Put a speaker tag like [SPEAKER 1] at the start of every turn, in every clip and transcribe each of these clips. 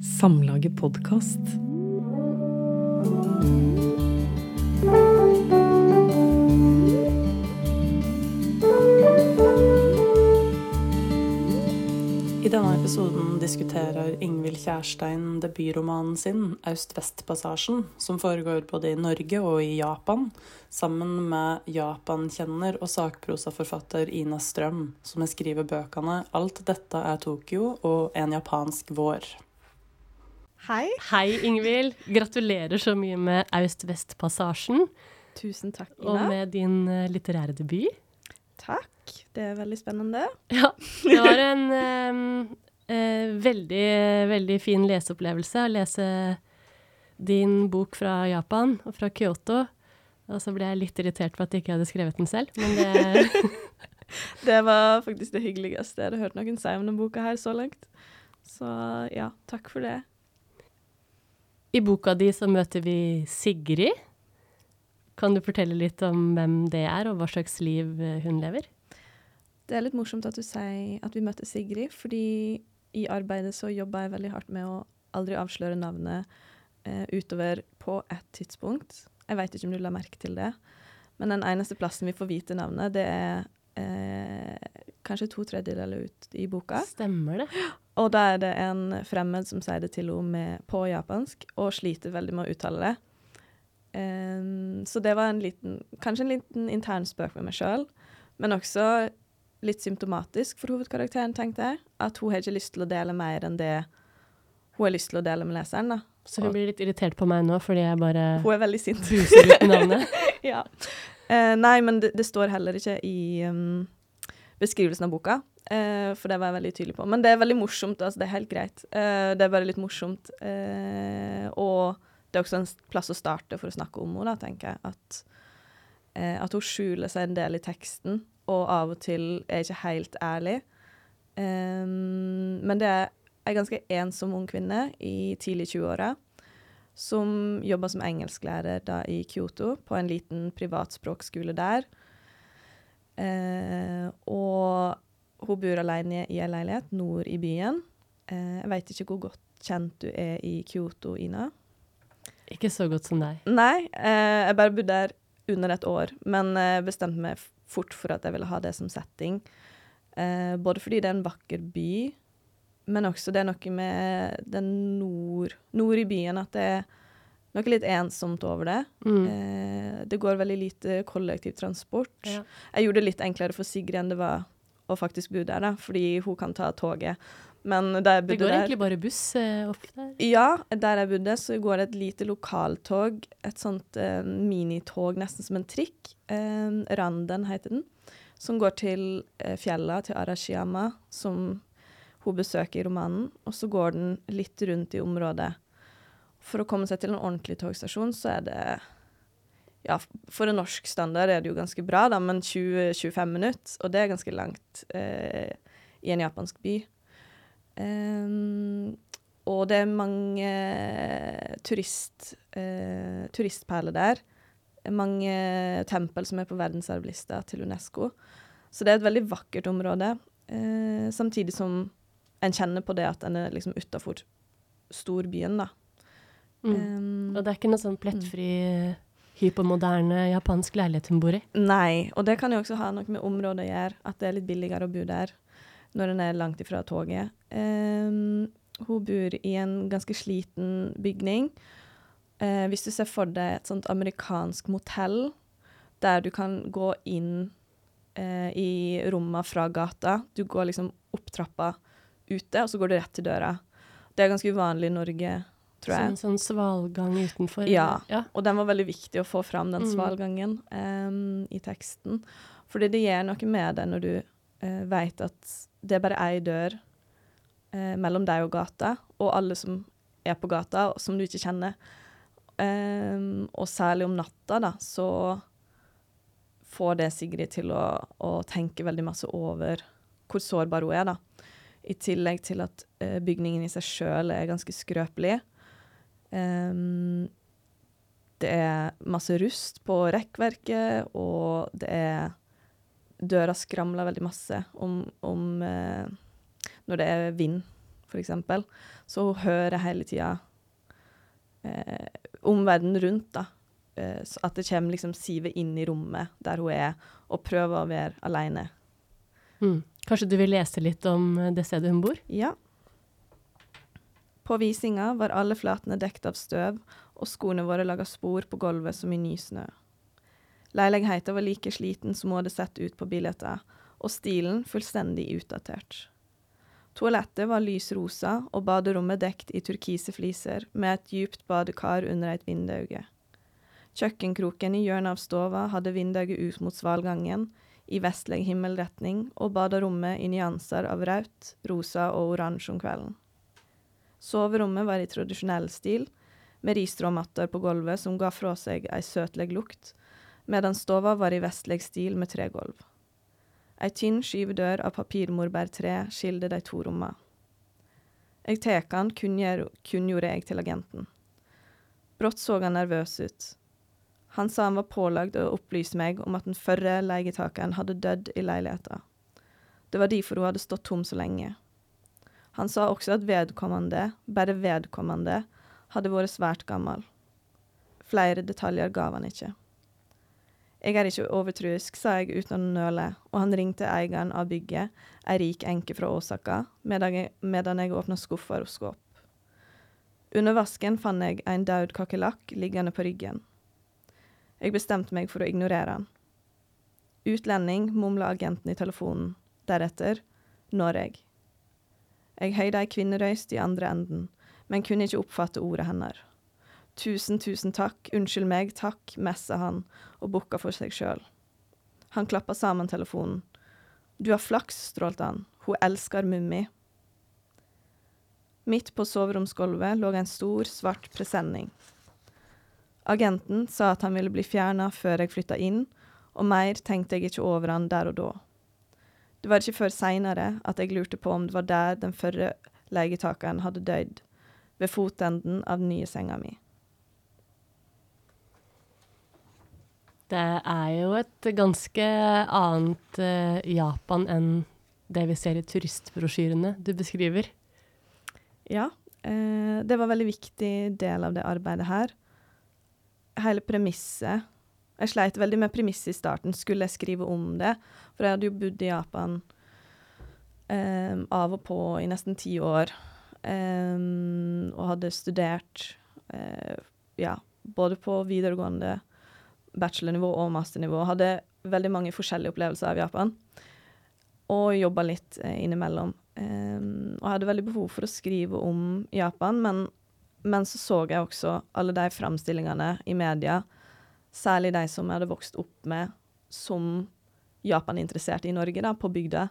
[SPEAKER 1] Samlaget podkast. I denne episoden diskuterer Ingvild Kjærstein debutromanen sin, Aust-Vest-passasjen, som foregår både i Norge og i Japan, sammen med Japan-kjenner og sakprosaforfatter Ina Strøm, som har skrevet bøkene 'Alt dette er Tokyo' og 'En japansk vår'.
[SPEAKER 2] Hei.
[SPEAKER 3] Hei, Ingvild. Gratulerer så mye med Aust-Vest-passasjen.
[SPEAKER 2] Tusen takk,
[SPEAKER 3] Og med din eh, litterære debut.
[SPEAKER 2] Takk. Det er veldig spennende.
[SPEAKER 3] Ja, det var en um, uh, veldig, veldig fin leseopplevelse å lese din bok fra Japan og fra Kyoto. Og så ble jeg litt irritert på at jeg ikke hadde skrevet den selv, men det
[SPEAKER 2] Det var faktisk det hyggeligste jeg hadde hørt noen si om denne boka her så langt. Så ja, takk for det.
[SPEAKER 3] I boka di så møter vi Sigrid. Kan du fortelle litt om hvem det er, og hva slags liv eh, hun lever?
[SPEAKER 2] Det er litt morsomt at du sier at vi møtte Sigrid, fordi i arbeidet så jobba jeg veldig hardt med å aldri avsløre navnet eh, utover på et tidspunkt. Jeg veit ikke om du la merke til det, men den eneste plassen vi får vite navnet, det er eh, kanskje to tredjedeler ut i boka.
[SPEAKER 3] Stemmer det?
[SPEAKER 2] Og da er det en fremmed som sier det til henne med- på japansk, og sliter veldig med å uttale det. Um, så det var en liten, kanskje en liten intern spøk med meg sjøl, men også litt symptomatisk for hovedkarakteren, tenkte jeg. At hun har ikke lyst til å dele mer enn det hun har lyst til å dele med leseren. da.
[SPEAKER 3] Så hun blir litt irritert på meg nå fordi jeg bare
[SPEAKER 2] Hun er veldig sint.
[SPEAKER 3] huser ut navnet.
[SPEAKER 2] ja. Uh, nei, men det, det står heller ikke i um, beskrivelsen av boka, eh, for det var jeg veldig tydelig på. Men det er veldig morsomt, altså det er helt greit. Uh, det er bare litt morsomt. Uh, og det er også en plass å starte for å snakke om henne, da, tenker jeg. At, at hun skjuler seg en del i teksten, og av og til er ikke helt ærlig. Eh, men det er ei ganske ensom ung kvinne i tidlig 20-åra som jobba som engelsklærer da i Kyoto, på en liten privatspråkskole der. Og hun bor alene i en leilighet nord i byen. Eh, jeg veit ikke hvor godt kjent du er i Kyoto, Ina.
[SPEAKER 3] Ikke så godt som deg.
[SPEAKER 2] Nei, eh, jeg bare bodde der under et år, men eh, bestemte meg fort for at jeg ville ha det som setting. Både fordi det er en vakker by, men også det er noe med den nord, nord i byen, at det er noe litt ensomt over det.
[SPEAKER 3] Mm.
[SPEAKER 2] Eh, det går veldig lite kollektivtransport.
[SPEAKER 3] Ja.
[SPEAKER 2] Jeg gjorde det litt enklere for Sigrid enn det var å faktisk bo der, da, fordi hun kan ta toget. Men der jeg
[SPEAKER 3] Det
[SPEAKER 2] bodde
[SPEAKER 3] går
[SPEAKER 2] der
[SPEAKER 3] egentlig bare buss eh, opp der.
[SPEAKER 2] ja, der jeg bodde, så går det et lite lokaltog. Et sånt eh, minitog, nesten som en trikk. Eh, Randen heter den. Som går til eh, fjella, til Arashiyama, som hun besøker i romanen. Og så går den litt rundt i området. For å komme seg til en ordentlig togstasjon, så er det Ja, for en norsk standard er det jo ganske bra, da, men 20-25 minutter, og det er ganske langt eh, i en japansk by. Um, og det er mange turist, eh, turistperler der. Mange tempel som er på verdensarvlista til Unesco. Så det er et veldig vakkert område. Eh, samtidig som en kjenner på det at en er liksom utafor storbyen, da.
[SPEAKER 3] Mm.
[SPEAKER 2] Um,
[SPEAKER 3] Og det er ikke noe sånn plettfri, hypermoderne japansk leilighet hun bor i.
[SPEAKER 2] Nei, og det kan jo også ha noe med området å gjøre, at det er litt billigere å bo der når en er langt ifra toget. Um, hun bor i en ganske sliten bygning. Uh, hvis du ser for deg et sånt amerikansk motell, der du kan gå inn uh, i rommene fra gata. Du går liksom opp trappa ute, og så går du rett til døra. Det er ganske uvanlig i Norge, tror jeg.
[SPEAKER 3] Sånn, sånn svalgang utenfor.
[SPEAKER 2] Ja.
[SPEAKER 3] ja.
[SPEAKER 2] Og den var veldig viktig å få fram, den
[SPEAKER 3] Mm.
[SPEAKER 2] svalgangen em, i teksten. Fordi det gjør noe med deg når du uh, veit at det er bare ei dør uh, mellom deg og gata, og alle som er på gata, som du ikke kjenner. Um, og særlig om natta, da, så får det Sigrid til å, å tenke veldig masse over hvor sårbar hun er, da. I tillegg til at uh, bygningen i seg sjøl er ganske skrøpelig. Em, det er masse rust på rekkverket, og det er Døra skramler veldig masse om, om eh, når det er vind, eksempel. Så hun hører hele tida eh, omverdenen rundt, da. Eh, at det kommer liksom sivet inn i rommet der hun er, og prøver å være aleine.
[SPEAKER 3] Mm. Kanskje du vil lese litt om eh, det stedet hun bor?
[SPEAKER 2] Ja. På visinga var alle flatene dekt av støv, og skoene våre laga spor på gulvet som i ny snø. Leiligheta var like sliten som hun hadde sett ut på bilder, og stilen fullstendig utdatert. Toalettet var lys rosa, og baderommet dekt i turkise fliser, med et djupt badekar under et vindauge. Kjøkkenkroken i hjørnet av stova hadde vindauget ut mot svalgangen, i vestlig himmelretning, og baderommet i nyanser av rødt, rosa og oransje om kvelden. Soverommet var i tradisjonell stil, med ristråmatter på gulvet som ga fra seg ei søtlig lukt, medan stova var i vestlig stil med tregulv. Ei tynn skyvedør av papirmorbærtre skilde de to rommene. Jeg tek han, kunngjorde jeg til agenten. Brått så han nervøs ut. Han sa han var pålagd å opplyse meg om at den førre leietakeren hadde dødd i leiligheta. Det var derfor hun hadde stått tom så lenge. Han sa også at vedkommende, bare vedkommende, hadde vært svært gammel. Flere detaljer gav han ikke. Jeg er ikke overtruisk, sa jeg uten å nøle, og han ringte eieren av bygget, ei rik enke fra Åsaka, medan jeg, medan åpna skuffer og skåp. Under vasken fant jeg en død kakerlakk liggende på ryggen. Jeg bestemte meg for å ignorere han. Utlending, mumla agenten i telefonen. Deretter når Jeg høyde ei kvinnerøyst i andre enden, men kunne ikke oppfatte ordet hennes. Tusen, tusen takk, unnskyld meg, takk, messa han og bukka for seg sjøl. Han klappa sammen telefonen. Du har flaks, strålte han, hun elsker Mummi. Midt på soveromsgulvet lå en stor, svart presenning. Agenten sa at han ville bli fjerna før jeg flytta inn, og mer tenkte jeg ikke over han der og da. Det var ikke før seinere at jeg lurte på om det var der den førre leietakeren hadde dødd, ved fotenden av den nye senga mi.
[SPEAKER 3] Det er jo et ganske annet uh, Japan enn det vi ser i turistbrosjyrene du beskriver.
[SPEAKER 2] Ja, uh, det var en veldig viktig del av det arbeidet her hele premisset Jeg sleit veldig med premisset i starten. Skulle jeg skrive om det? For jeg hadde jo bodd i Japan um, av og på i nesten ti år. Um, og hadde studert uh, ja, både på videregående bachelornivå og masternivå. Hadde veldig mange forskjellige opplevelser av Japan. Og jobba litt uh, innimellom. Um, og hadde veldig behov for å skrive om Japan, men men så så jeg også alle de framstillingene i media, særlig de som jeg hadde vokst opp med som Japan-interesserte i Norge, da, på bygda.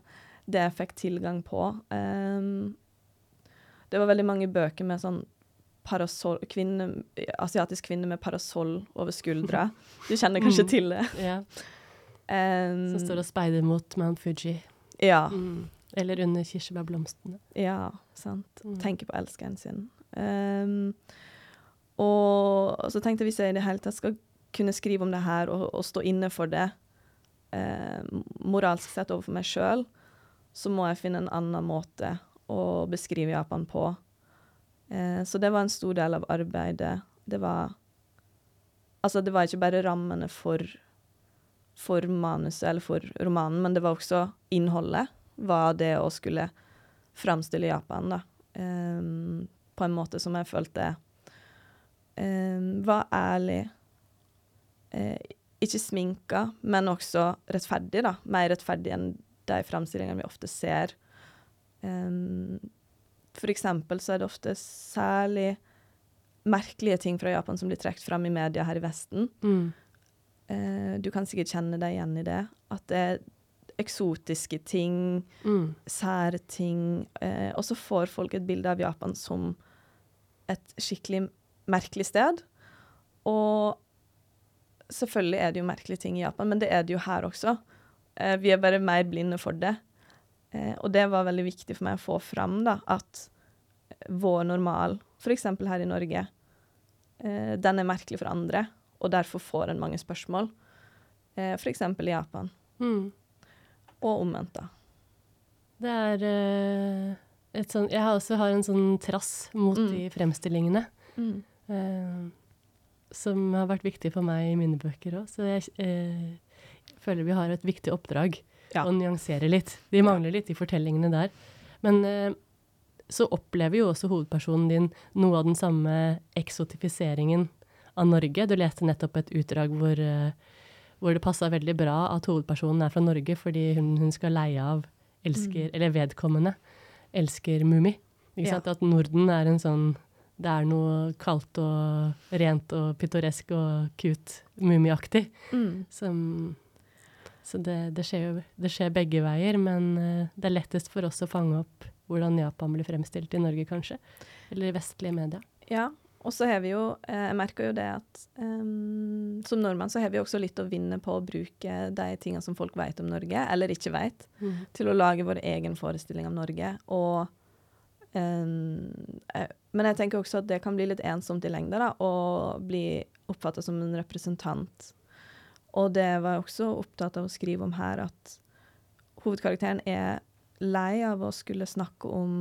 [SPEAKER 2] Det jeg fikk tilgang på. Um, det var veldig mange bøker med sånn parasol, kvinne, Asiatisk kvinne med parasoll over skuldra. Du kjenner kanskje mm. til det?
[SPEAKER 3] Ja. Um, som står og speider mot Mount Fuji.
[SPEAKER 2] Ja.
[SPEAKER 3] Mm. Eller under kirsebærblomstene.
[SPEAKER 2] Ja, sant. Mm. Tenker på elskeren sin. Um, og så tenkte jeg hvis jeg i det hele tatt skal kunne skrive om det her og, og stå inne for det eh, moralsk sett overfor meg sjøl, så må jeg finne en annen måte å beskrive Japan på. Eh, så det var en stor del av arbeidet. Det var Altså, det var ikke bare rammene for, for manuset eller for romanen, men det var også innholdet. Var det å skulle framstille Japan, da. Eh, på en måte som jeg følte um, var ærlig. Uh, ikke sminka, men også rettferdig, da. Mer rettferdig enn de framstillingene vi ofte ser. Um, for eksempel så er det ofte særlig merkelige ting fra Japan som blir trukket fram i media her i Vesten.
[SPEAKER 3] Mm.
[SPEAKER 2] Uh, du kan sikkert kjenne deg igjen i det. At det er eksotiske ting,
[SPEAKER 3] mm.
[SPEAKER 2] sære ting. Uh, og så får folk et bilde av Japan som et skikkelig merkelig sted. Og selvfølgelig er det jo merkelige ting i Japan, men det er det jo her også. Eh, vi er bare mer blinde for det. Eh, og det var veldig viktig for meg å få fram da, at vår normal, f.eks. her i Norge, eh, den er merkelig for andre, og derfor får en mange spørsmål. Eh, f.eks. i Japan.
[SPEAKER 3] Mm.
[SPEAKER 2] Og omvendt, da.
[SPEAKER 3] Det er eh, et sånn Jeg har også har en sånn trass mot
[SPEAKER 2] Mm.
[SPEAKER 3] de fremstillingene.
[SPEAKER 2] Mm.
[SPEAKER 3] Som har vært viktig for meg i mine bøker òg. Så jeg eh, føler vi har et viktig oppdrag
[SPEAKER 2] Ja.
[SPEAKER 3] å nyansere litt. De mangler litt, de fortellingene der. Men eh, så opplever jo også hovedpersonen din noe av den samme eksotifiseringen av Norge. Du leste nettopp et utdrag hvor, eh, hvor det passa veldig bra at hovedpersonen er fra Norge, fordi hun, hun skal leie av elsker, eller vedkommende elsker Mummi. Ikke
[SPEAKER 2] Ja.
[SPEAKER 3] sant? At Norden er en sånn Det er noe kaldt og rent og pittoresk og cute, mummiaktig.
[SPEAKER 2] Mm.
[SPEAKER 3] Som Så det, det, skjer jo det skjer begge veier, men eh, det er lettest for oss å fange opp hvordan Japan blir fremstilt i Norge, kanskje. Eller i vestlige medier.
[SPEAKER 2] Ja, og så har vi jo eh, Jeg merker jo det at um, som nordmann så har vi også litt å vinne på å bruke de tingene som folk vet om Norge, eller ikke vet, til å lage vår egen forestilling av Norge. Og um, eh, Men jeg tenker også at det kan bli litt ensomt i lengda, da, å bli oppfatta som en representant. Og det var jeg også opptatt av å skrive om her, at hovedkarakteren er lei av å skulle snakke om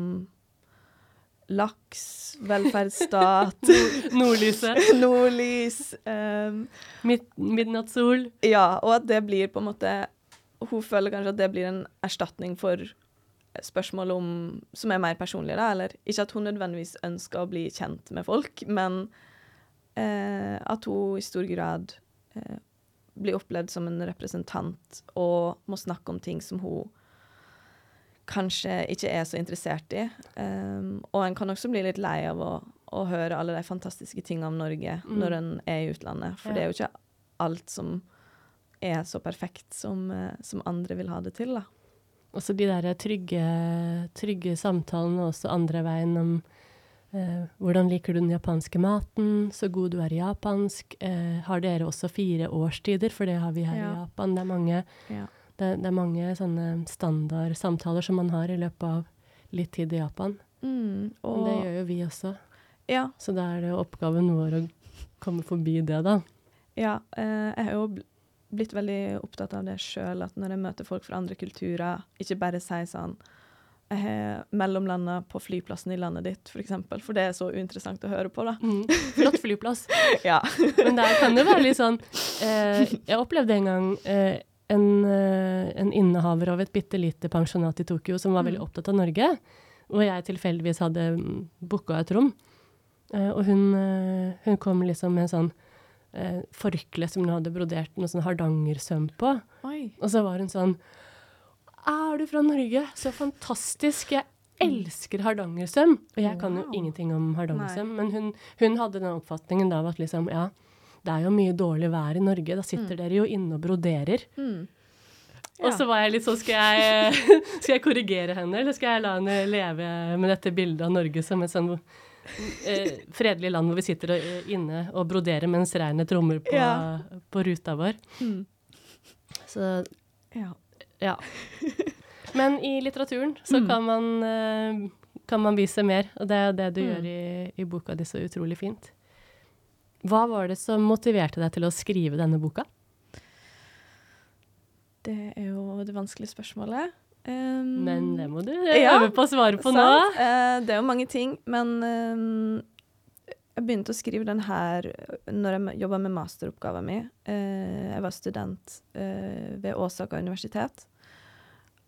[SPEAKER 2] laks, velferdsstat,
[SPEAKER 3] Nordlyset,
[SPEAKER 2] nordlys Um,
[SPEAKER 3] mid midnattssol.
[SPEAKER 2] Ja, og at det blir på en måte Hun føler kanskje at det blir en erstatning for spørsmål om som er mer personlige, da. Eller ikke at hun nødvendigvis ønsker å bli kjent med folk, men eh, at hun i stor grad eh, blir opplevd som en representant og må snakke om ting som hun kanskje ikke er så interessert i. Um, og en kan også bli litt lei av å, å høre alle de fantastiske tingene om Norge
[SPEAKER 3] Mm.
[SPEAKER 2] når en er i utlandet, for
[SPEAKER 3] Ja.
[SPEAKER 2] det er jo ikke alt som er så perfekt som, eh, som andre vil ha det til, da.
[SPEAKER 3] Også de der trygge, trygge samtalene også andre veien om eh, hvordan liker du den japanske maten, så god du er i japansk. Eh, har dere også fire årstider, for det har vi her
[SPEAKER 2] Ja.
[SPEAKER 3] i Japan. Det er mange,
[SPEAKER 2] Ja.
[SPEAKER 3] det, det er mange sånne standardsamtaler som man har i løpet av litt tid i Japan.
[SPEAKER 2] Mm,
[SPEAKER 3] Og det gjør jo vi også.
[SPEAKER 2] ja,
[SPEAKER 3] Så da er det oppgaven vår å komme forbi det, da.
[SPEAKER 2] ja eh, jeg har jo blitt veldig opptatt av det sjøl, at når jeg møter folk fra andre kulturer, ikke bare si sånn jeg har mellomlanda på flyplassen i landet ditt, for eksempel, for det er så uinteressant å høre på, da.
[SPEAKER 3] Mm. Flott flyplass.
[SPEAKER 2] Ja.
[SPEAKER 3] Men der kan det være litt sånn eh, Jeg opplevde en gang eh, en, eh, en innehaver av et bitte lite pensjonat i Tokyo som var veldig
[SPEAKER 2] Mm.
[SPEAKER 3] opptatt av Norge, og jeg tilfeldigvis hadde mm, booka et rom. Eh, og hun, eh, hun kom liksom med en sånn eh, forkle som hun hadde brodert noe sånn hardangersøm på.
[SPEAKER 2] Oi.
[SPEAKER 3] Og så var hun sånn Er du fra Norge? Så fantastisk! Jeg elsker hardangersøm! Og jeg kan jo
[SPEAKER 2] Wow.
[SPEAKER 3] ingenting om hardangersøm, men hun, hun hadde den oppfatningen da av at liksom, ja, det er jo mye dårlig vær i Norge, da sitter
[SPEAKER 2] Mm.
[SPEAKER 3] dere jo inne og broderer.
[SPEAKER 2] Mm.
[SPEAKER 3] Og så var jeg litt sånn, skal jeg, skal jeg korrigere henne, eller skal jeg la henne leve med dette bildet av Norge som et sånn eh, fredelig land hvor vi sitter og, eh, inne og broderer mens regnet trommer på,
[SPEAKER 2] Ja.
[SPEAKER 3] på ruta vår.
[SPEAKER 2] Mm.
[SPEAKER 3] Så
[SPEAKER 2] Ja.
[SPEAKER 3] ja. Men i litteraturen så
[SPEAKER 2] Mm.
[SPEAKER 3] kan, man, eh, kan man vise mer, og det er det du
[SPEAKER 2] Mm.
[SPEAKER 3] gjør i, i boka di så utrolig fint. Hva var det som motiverte deg til å skrive denne boka?
[SPEAKER 2] Det er jo det vanskelige spørsmålet. Um,
[SPEAKER 3] Men det må du
[SPEAKER 2] Ja,
[SPEAKER 3] øve på å svare på nå.
[SPEAKER 2] sant? Eh, det er jo mange ting, men uh, jeg begynte å skrive den her når jeg jobba med masteroppgaven min. Uh, jeg var student eh, ved Åsaka universitet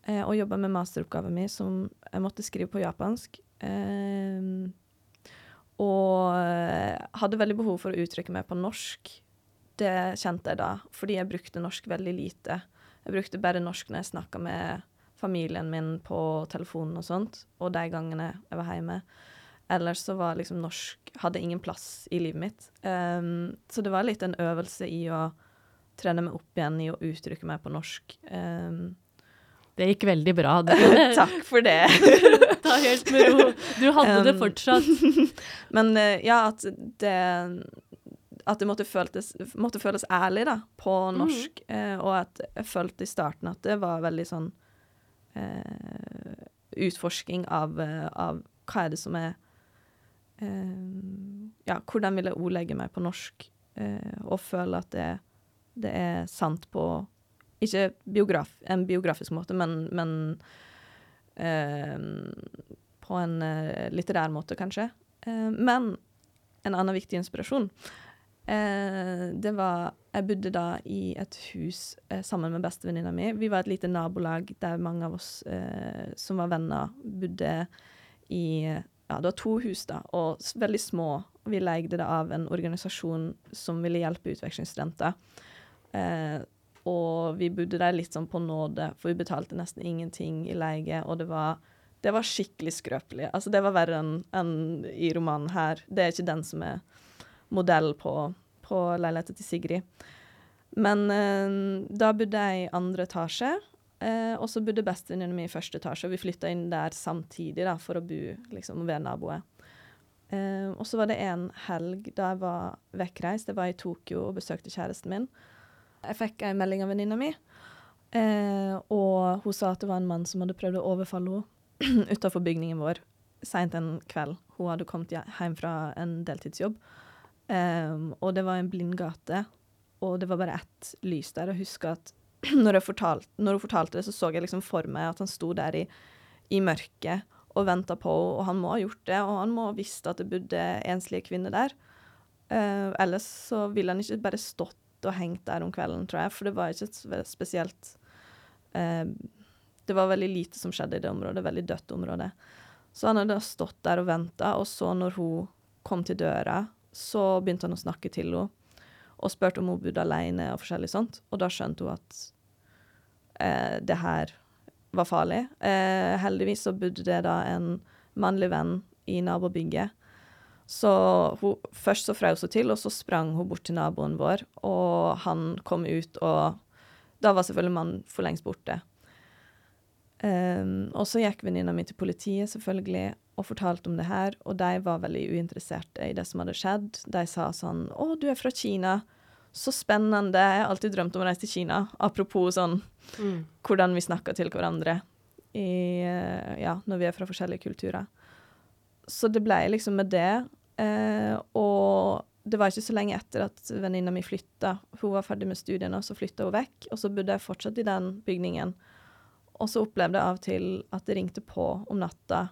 [SPEAKER 2] eh, og jobba med masteroppgaven min som jeg måtte skrive på japansk. Eh, og eh, hadde veldig behov for å uttrykke meg på norsk. Det kjente jeg da, fordi jeg brukte norsk veldig lite. Jeg brukte bare norsk når jeg snakka med familien min på telefonen og sånt, og de gangene jeg var hjemme. Ellers så var liksom norsk Hadde ingen plass i livet mitt. Um, så det var litt en øvelse i å trene meg opp igjen i å uttrykke meg på norsk. Um,
[SPEAKER 3] Det gikk veldig bra.
[SPEAKER 2] Takk for det.
[SPEAKER 3] ta helt med ro. Du hadde det
[SPEAKER 2] Um,
[SPEAKER 3] fortsatt.
[SPEAKER 2] Men eh, ja, at det At det måtte føles, måtte føles ærlig, da, på norsk. eh, og at jeg følte i starten at det var veldig sånn eh, Utforsking av, eh, av hva er det som er eh, Ja, hvordan vil jeg ordlegge meg på norsk, eh, og føle at det, det er sant på Ikke biograf, en biografisk måte, men, men eh, på en uh, litterær måte, kanskje. Men en annen viktig inspirasjon Det var Jeg bodde da i et hus sammen med bestevenninna mi. Vi var et lite nabolag der mange av oss som var venner, bodde i Ja, det var to hus, da, og veldig små. Vi leide det av en organisasjon som ville hjelpe utvekslingsstudenter. Eh, og vi bodde der litt sånn på nåde, for vi betalte nesten ingenting i leie, og det var, det var skikkelig skrøpelig. Altså, det var verre enn en i romanen her. Det er ikke den som er modell på, på leiligheten til Sigrid. Men eh, da bodde jeg i andre etasje, eh, og så bodde bestevenninna mi i første etasje. Og vi flytta inn der samtidig da, for å bo liksom, ved naboer. Eh, og så var det en helg da jeg var vekkreist. Jeg var i Tokyo og besøkte kjæresten min. Jeg fikk en melding av venninna mi, eh, og hun sa at det var en mann som hadde prøvd å overfalle henne utafor bygningen vår seint en kveld. Hun hadde kommet hjem fra en deltidsjobb, eh, og det var en blind gate, og det var bare ett lys der. Jeg husker at når, fortalte, når, hun fortalte det, så så jeg liksom for meg at han sto der i, i mørket og venta på henne, og han må ha gjort det, og han må ha visst at det bodde enslige kvinner der. Uh, ellers så ville han ikke bare stått og hengt der om kvelden, tror jeg, for det var ikke et spesielt uh, Det var veldig lite som skjedde i det området, veldig dødt område. Så han hadde stått der og venta, og så når hun kom til døra, så begynte han å snakke til henne og spurte om hun bodde alene og forskjellig sånt, og da skjønte hun at eh, det her var farlig. Eh, heldigvis så bodde det da en mannlig venn i nabobygget så hun, først så frøs hun til, og så sprang hun bort til naboen vår, og han kom ut, og da var selvfølgelig mannen for lengst borte. Um, og så gikk venninna mi til politiet, selvfølgelig, og fortalte om det her, og de var veldig uinteresserte i det som hadde skjedd. De sa sånn 'Å, du er fra Kina. Så spennende. Jeg har alltid drømt om å reise til Kina.' Apropos sånn mm. hvordan vi snakker til hverandre i, ja, når vi er fra forskjellige kulturer. Så det ble liksom med det Eh, og det var ikke så lenge etter at venninna mi flytta. Hun var ferdig med studiene, og så flytta hun vekk. Og så bodde jeg fortsatt i den bygningen. Og så opplevde jeg av og til at det ringte på om natta.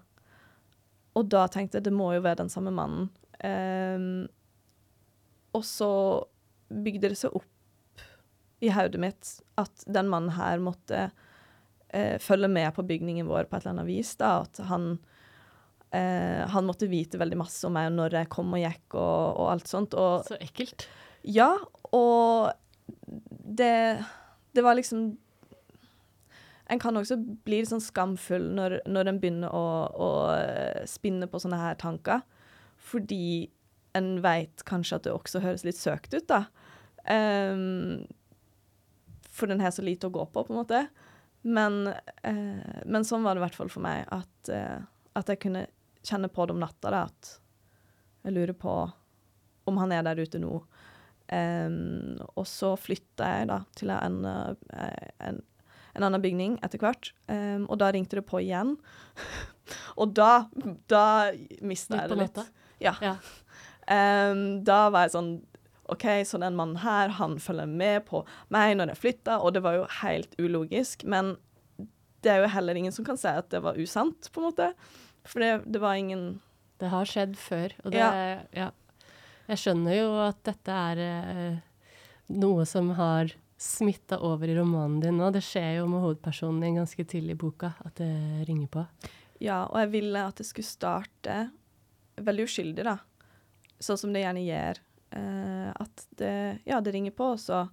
[SPEAKER 2] Og da tenkte jeg det må jo være den samme mannen. Um, og så bygde det seg opp i hodet mitt at den mannen her måtte uh, følge med på bygningen vår på et eller annet vis. da, At han uh, han måtte vite veldig masse om meg når jeg kom og gikk og, og alt sånt. Og,
[SPEAKER 3] Så ekkelt.
[SPEAKER 2] Ja, og det, det var liksom En kan også bli litt sånn skamfull når, når en begynner å, å, spinne på sånne her tanker, fordi en veit kanskje at det også høres litt søkt ut, da. Um, for den har så lite å gå på, på en måte. Men, uh, men sånn var det i hvert fall for meg, at, uh, at jeg kunne kjenne på det om natta, da, at jeg lurer på om han er der ute nå. Um, og så flytta jeg da til en, en, en annen bygning etter hvert, um, og da ringte det på igjen. og da, da mista jeg det litt. Ja. ja. Um, da var jeg sånn OK, så den mannen her, han følger med på meg når jeg flytter, og det var jo helt ulogisk. Men det er jo heller ingen som kan si at det var usant, på en måte. For det, det, var ingen
[SPEAKER 3] Det har skjedd før, og det ja. ja. Jeg skjønner jo at dette er uh, noe som har smitta over i romanen din nå. Det skjer jo med hovedpersonen din ganske tidlig i boka, at det ringer på.
[SPEAKER 2] Ja, og jeg ville at det skulle starte veldig uskyldig, da. Sånn som det gjerne gjør. Eh, at det, ja, det ringer på, og så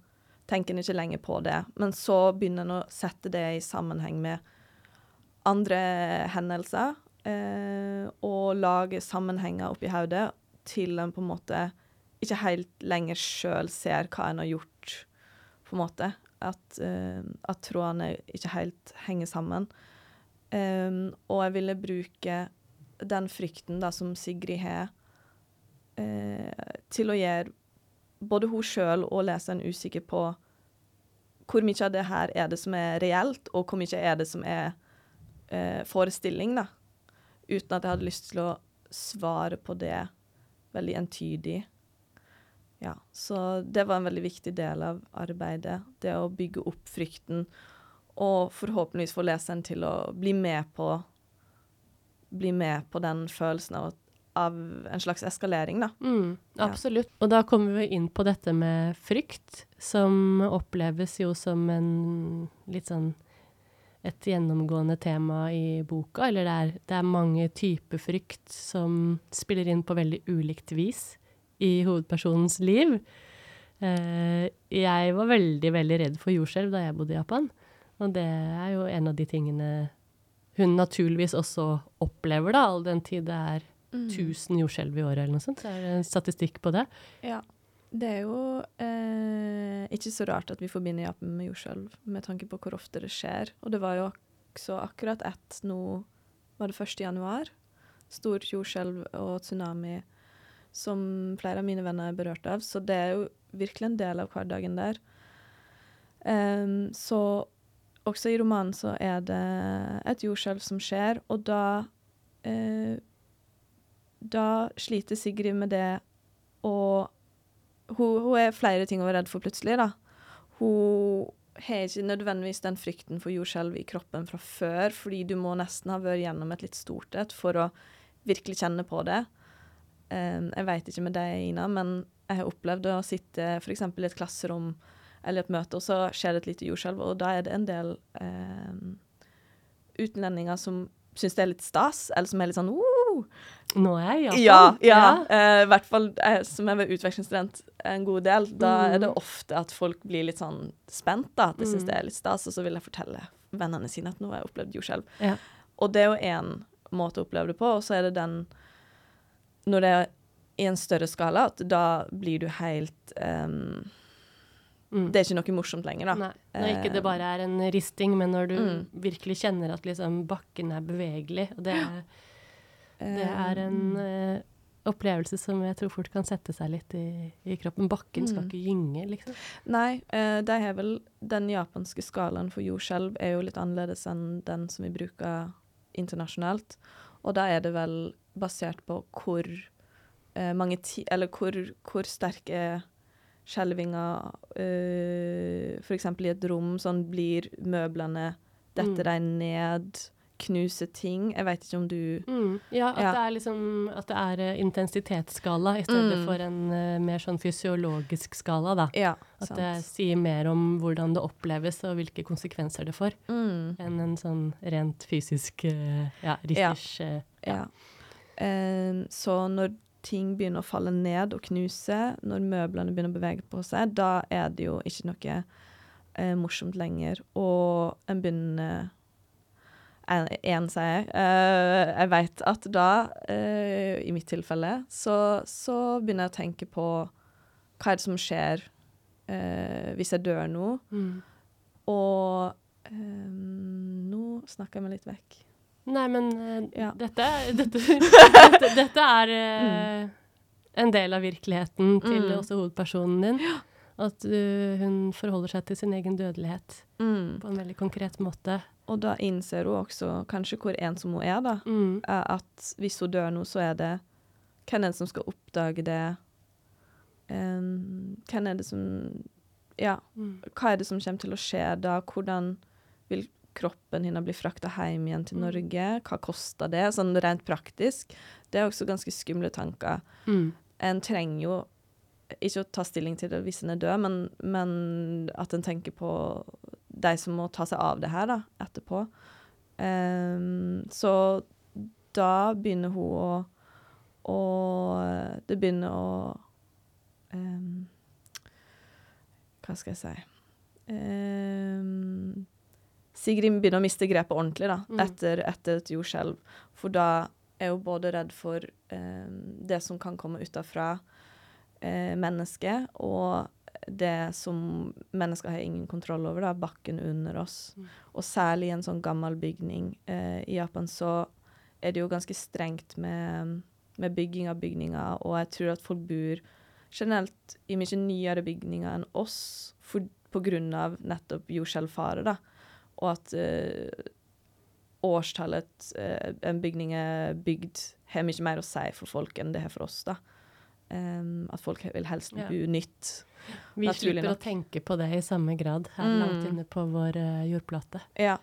[SPEAKER 2] tenker en ikke lenger på det. Men så begynner en å sette det i sammenheng med andre hendelser eh, og lage sammenhenger oppi hodet til en på en måte ikke helt lenger sjøl ser hva en har gjort, på en måte. At, uh, at trådene ikke helt henger sammen. Um, og jeg ville bruke den frykten da som Sigrid har, uh, til å gjøre både hun sjøl og leseren usikker på hvor mye av det her er det som er reelt, og hvor mye er det som er uh, forestilling, da uten at jeg hadde lyst til å svare på det veldig entydig. Ja, så det var en veldig viktig del av arbeidet. Det å bygge opp frykten, og forhåpentligvis få leseren til å bli med på bli med på den følelsen av, av en slags eskalering, da.
[SPEAKER 3] Mm,
[SPEAKER 2] Ja.
[SPEAKER 3] absolutt. Og da kommer vi inn på dette med frykt, som oppleves jo som en litt sånn et gjennomgående tema i boka. Eller det er, det er mange typer frykt som spiller inn på veldig ulikt vis i hovedpersonens liv. Eh, jeg var veldig, veldig redd for jordskjelv da jeg bodde i Japan. Og det er jo en av de tingene hun naturligvis også opplever, da, all den tid det er
[SPEAKER 2] Mm.
[SPEAKER 3] 1000 jordskjelv i året eller noe sånt. Så er det en statistikk på det.
[SPEAKER 2] Ja. Det er jo eh, ikke så rart at vi forbinder Japan med jordskjelv, med tanke på hvor ofte det skjer. Og det var jo også akkurat ett nå Var det 1. januar? Stort jordskjelv og tsunami som flere av mine venner er berørt av. Så det er jo virkelig en del av hverdagen der. Um, så også i romanen så er det et jordskjelv som skjer, og da uh, Da sliter Sigrid med det og hun, hun er flere ting hun er redd for plutselig, da. Hun har ikke nødvendigvis den frykten for jordskjelv i kroppen fra før, fordi du må nesten ha vært gjennom et litt stort et for å virkelig kjenne på det. Um, jeg veit ikke med deg, Ina, men jeg har opplevd å sitte f.eks. i et klasserom eller et møte, og så skjer det et lite jordskjelv, og da er det en del eh, utenlendinger som syns det er litt stas, eller som er litt sånn uh,
[SPEAKER 3] Nå er jeg i Japan.
[SPEAKER 2] ja, ja. eh, I hvert fall jeg, som jeg var utvekslingsstudent en god del. Da er det
[SPEAKER 3] Mm.
[SPEAKER 2] ofte at folk blir litt sånn spent, da. At de syns
[SPEAKER 3] Mm.
[SPEAKER 2] det er litt stas, og så vil jeg fortelle vennene sine at nå har jeg opplevd jordskjelv.
[SPEAKER 3] Ja.
[SPEAKER 2] Og det er jo én måte å oppleve det på, og så er det den Når det er i en større skala, at da blir du helt um,
[SPEAKER 3] Mm.
[SPEAKER 2] Det er ikke noe morsomt lenger, da.
[SPEAKER 3] Nei, når ikke det bare er en risting, men når du
[SPEAKER 2] Mm.
[SPEAKER 3] virkelig kjenner at liksom bakken er bevegelig. Og det, er- det er en
[SPEAKER 2] Ehm,
[SPEAKER 3] eh, opplevelse som jeg tror fort kan sette seg litt i, i kroppen. Bakken skal
[SPEAKER 2] Mm.
[SPEAKER 3] ikke gynge, liksom.
[SPEAKER 2] Nei, uh, det er vel Den japanske skalaen for jordskjelv er jo litt annerledes enn den som vi bruker internasjonalt. Og da er det vel basert på hvor uh, mange ti... Eller hvor, hvor sterke skjelvinger uh, F.eks. i et rom, sånn blir møblene Detter de ned? Knuser ting? Jeg vet ikke om du
[SPEAKER 3] Mm. Ja, at
[SPEAKER 2] Ja.
[SPEAKER 3] det er liksom At det er eh, intensitetsskala i stedet
[SPEAKER 2] Mm.
[SPEAKER 3] for en uh, mer sånn fysiologisk skala, da.
[SPEAKER 2] Ja,
[SPEAKER 3] At
[SPEAKER 2] sant.
[SPEAKER 3] det sier mer om hvordan det oppleves og hvilke konsekvenser det får,
[SPEAKER 2] Mm.
[SPEAKER 3] enn en sånn rent fysisk uh, ja, risters eh,
[SPEAKER 2] Ja. Em, så når ting begynner å falle ned og knuse, når møblene begynner å bevege på seg, da er det jo ikke noe eh, morsomt lenger. Og en begynner Én, sier jeg. Eh, jeg vet at da, eh, i mitt tilfelle, så, så begynner jeg å tenke på hva er det som skjer eh, hvis jeg dør nå?
[SPEAKER 3] mm.
[SPEAKER 2] Og em, nå snakker jeg meg litt vekk.
[SPEAKER 3] Nei, men eh,
[SPEAKER 2] Ja.
[SPEAKER 3] dette, dette, dette, dette er mm. en del av virkeligheten til
[SPEAKER 2] Mm.
[SPEAKER 3] også hovedpersonen din. At uh, hun forholder seg til sin egen dødelighet
[SPEAKER 2] Mm.
[SPEAKER 3] på en veldig konkret måte.
[SPEAKER 2] Og da innser hun også kanskje hvor ensom hun er, da.
[SPEAKER 3] Mm.
[SPEAKER 2] At hvis hun dør nå, så er det Hvem er det som skal oppdage det? Um, hvem er det som Ja,
[SPEAKER 3] Mm.
[SPEAKER 2] hva er det som kommer til å skje da? Hvordan vil kroppen hennes blir frakta hjem igjen til
[SPEAKER 3] Mm.
[SPEAKER 2] Norge? Hva koster det, sånn rent praktisk? Det er også ganske skumle tanker.
[SPEAKER 3] Mm.
[SPEAKER 2] En trenger jo ikke å ta stilling til det hvis en er død, men, men at en tenker på de som må ta seg av det her da, etterpå. Um, så da begynner hun å, å Det begynner å um, Hva skal jeg si Ehm, Sigrid begynner å miste grepet ordentlig da,
[SPEAKER 3] Mm.
[SPEAKER 2] etter, etter et jordskjelv. For da er hun både redd for eh, det som kan komme utafra eh, mennesket, og det som mennesker har ingen kontroll over, da, bakken under oss.
[SPEAKER 3] Mm.
[SPEAKER 2] Og særlig i en sånn gammel bygning. Eh, I Japan så er det jo ganske strengt med, med bygging av bygninger, og jeg tror at folk bor generelt i mye nyere bygninger enn oss for, på grunn av nettopp jordskjelvfare, da. Og at uh, årstallet uh, en bygning er bygd, har mye mer å si for folk enn det har for oss, da. Um, at folk vil helst
[SPEAKER 3] Ja.
[SPEAKER 2] bo nytt.
[SPEAKER 3] Vi slipper
[SPEAKER 2] nok.
[SPEAKER 3] å tenke på det i samme grad her
[SPEAKER 2] Mm.
[SPEAKER 3] langt inne på vår uh, jordplate.
[SPEAKER 2] Ja.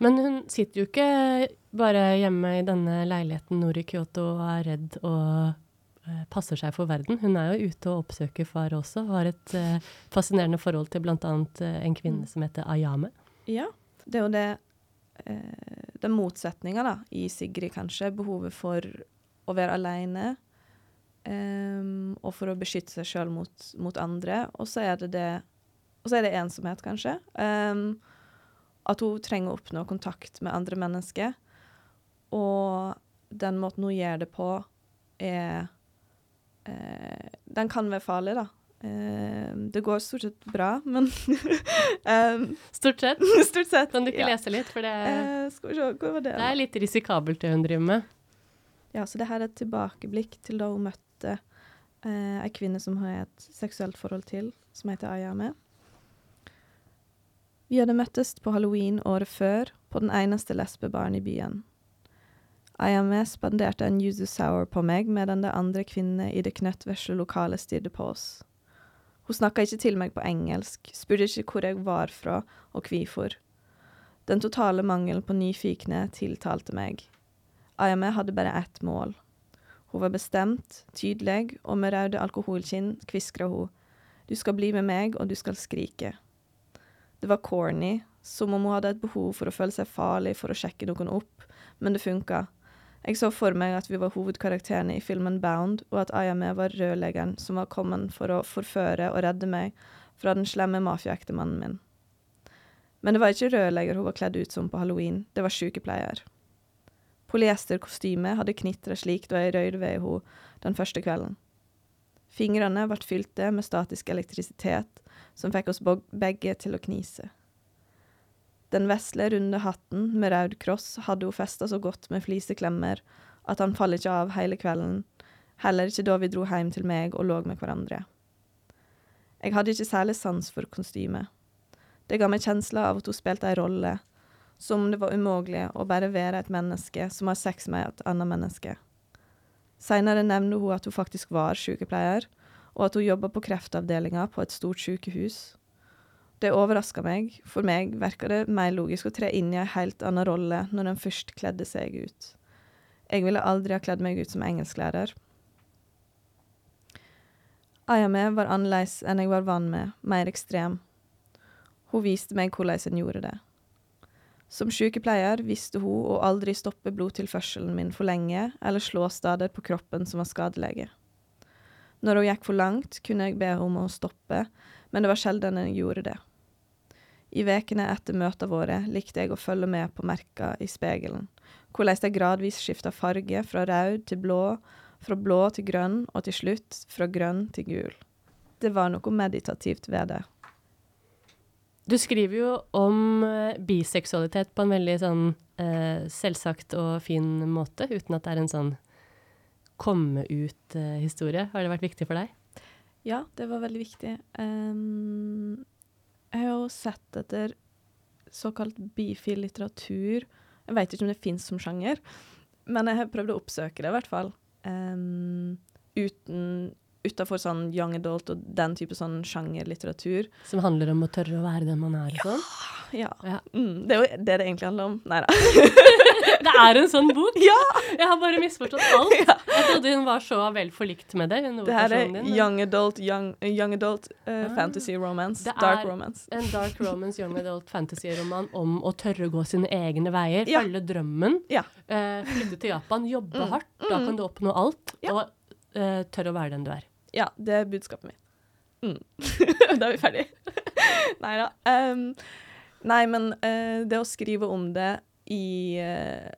[SPEAKER 3] Men hun sitter jo ikke bare hjemme i denne leiligheten nord i Kyoto og er redd og passer seg for verden. Hun er jo ute og oppsøker far også, og har et uh, fascinerende forhold til bl.a. Uh, en kvinne
[SPEAKER 2] Mm.
[SPEAKER 3] som heter Ayame.
[SPEAKER 2] Ja. Det er jo det eh, Den motsetninga i Sigrid, kanskje. Behovet for å være aleine. Um, og for å beskytte seg sjøl mot, mot andre. Og så er det det Og så er det ensomhet, kanskje. Um, at hun trenger å oppnå kontakt med andre mennesker. Og den måten hun gjør det på, er eh, Den kan være farlig, da. Em, det går stort sett bra, men um,
[SPEAKER 3] Stort sett.
[SPEAKER 2] Stort sett.
[SPEAKER 3] Kan du ikke
[SPEAKER 2] ja.
[SPEAKER 3] lese litt? For det,
[SPEAKER 2] uh, skal vi se, hvor var det?
[SPEAKER 3] det er litt risikabelt det hun driver med.
[SPEAKER 2] Ja, så det her er et tilbakeblikk til da hun møtte uh, ei kvinne som hun har et seksuelt forhold til, som heter Ayame. Vi hadde møttes på halloween året før, på den eneste lesbebaren i byen. Ayame spanderte en yuzu sour på meg, medan de andre kvinnene i det knøttvesle lokalet stirret på oss. Hun snakka ikke til meg på engelsk, spurte ikke hvor jeg var fra og hvorfor. Den totale mangelen på nyfikne tiltalte meg. Ayame hadde bare ett mål. Hun var bestemt, tydelig, og med røde alkoholkinn kviskra hun. Du skal bli med meg, og du skal skrike. Det var corny, som om hun hadde et behov for å føle seg farlig for å sjekke noen opp, men det funka. Jeg så for meg at vi var hovedkarakterene i filmen Bound, og at Ayame var rørleggeren som var kommet for å forføre og redde meg fra den slemme mafiaektemannen min. Men det var ikke rørlegger hun var kledd ut som på halloween, det var sykepleier. Polyesterkostymet hadde knitra slik da jeg røyde ved henne den første kvelden. Fingrene ble fylte med statisk elektrisitet, som fikk oss begge til å knise. Den vesle, runde hatten med rød kross hadde hun festa så godt med fliseklemmer at han faller ikke av hele kvelden, heller ikke da vi dro hjem til meg og lå med hverandre. Jeg hadde ikke særlig sans for kostymet. Det ga meg kjensla av at hun spilte ei rolle, som om det var umulig å bare være et menneske som har sex med et annet menneske. Seinere nevner hun at hun faktisk var sykepleier, og at hun jobba på kreftavdelinga på et stort sykehus. Det overraska meg. For meg virka det mer logisk å tre inn i ei helt annen rolle når en først kledde seg ut. Jeg ville aldri ha kledd meg ut som engelsklærer. Ayame var annerledes enn jeg var vant med, mer ekstrem. Hun viste meg hvordan en gjorde det. Som sykepleier visste hun å aldri stoppe blodtilførselen min for lenge, eller slå steder på kroppen som var skadelige. Når hun gikk for langt, kunne jeg be henne om å stoppe, men det var sjelden jeg gjorde det. I vekene etter møtene våre likte jeg å følge med på merka i spegelen, hvordan de gradvis skifta farge fra rød til blå, fra blå til grønn, og til slutt fra grønn til gul. Det var noe meditativt ved det.
[SPEAKER 3] Du skriver jo om eh, biseksualitet på en veldig sånn eh, selvsagt og fin måte, uten at det er en sånn komme ut-historie. Har det vært viktig for deg?
[SPEAKER 2] Ja, det var veldig viktig. Ehm, jeg har jo sett etter såkalt bifil litteratur. Jeg vet ikke om det fins som sjanger, men jeg har prøvd å oppsøke det, i hvert fall. Um, uten Utafor sånn young adult og den type sånn sjangerlitteratur.
[SPEAKER 3] Som handler om å tørre å være den man er Ja. sånn?
[SPEAKER 2] Ja.
[SPEAKER 3] Ja.
[SPEAKER 2] Mm, det er jo det det egentlig handler om. Nei da.
[SPEAKER 3] Det er en sånn bok!
[SPEAKER 2] Ja!
[SPEAKER 3] Jeg har bare misforstått alt. Jeg trodde hun var så vel forlikt med det. Hun
[SPEAKER 2] Det her er
[SPEAKER 3] din,
[SPEAKER 2] young adult, young, young adult uh, fantasy romance.
[SPEAKER 3] Det
[SPEAKER 2] Dark
[SPEAKER 3] er-
[SPEAKER 2] romance.
[SPEAKER 3] En dark romance young adult fantasy-roman om å tørre å gå sine egne veier,
[SPEAKER 2] Ja.
[SPEAKER 3] følge drømmen,
[SPEAKER 2] Ja.
[SPEAKER 3] uh, flytte til Japan, jobbe
[SPEAKER 2] Mm.
[SPEAKER 3] hardt. Da
[SPEAKER 2] Mm.
[SPEAKER 3] kan du oppnå alt, og uh, tørre å være den du er.
[SPEAKER 2] Ja, det er budskapet mitt. Mm. da er vi ferdige. nei da. Um, nei, men uh, det å skrive om det i eh,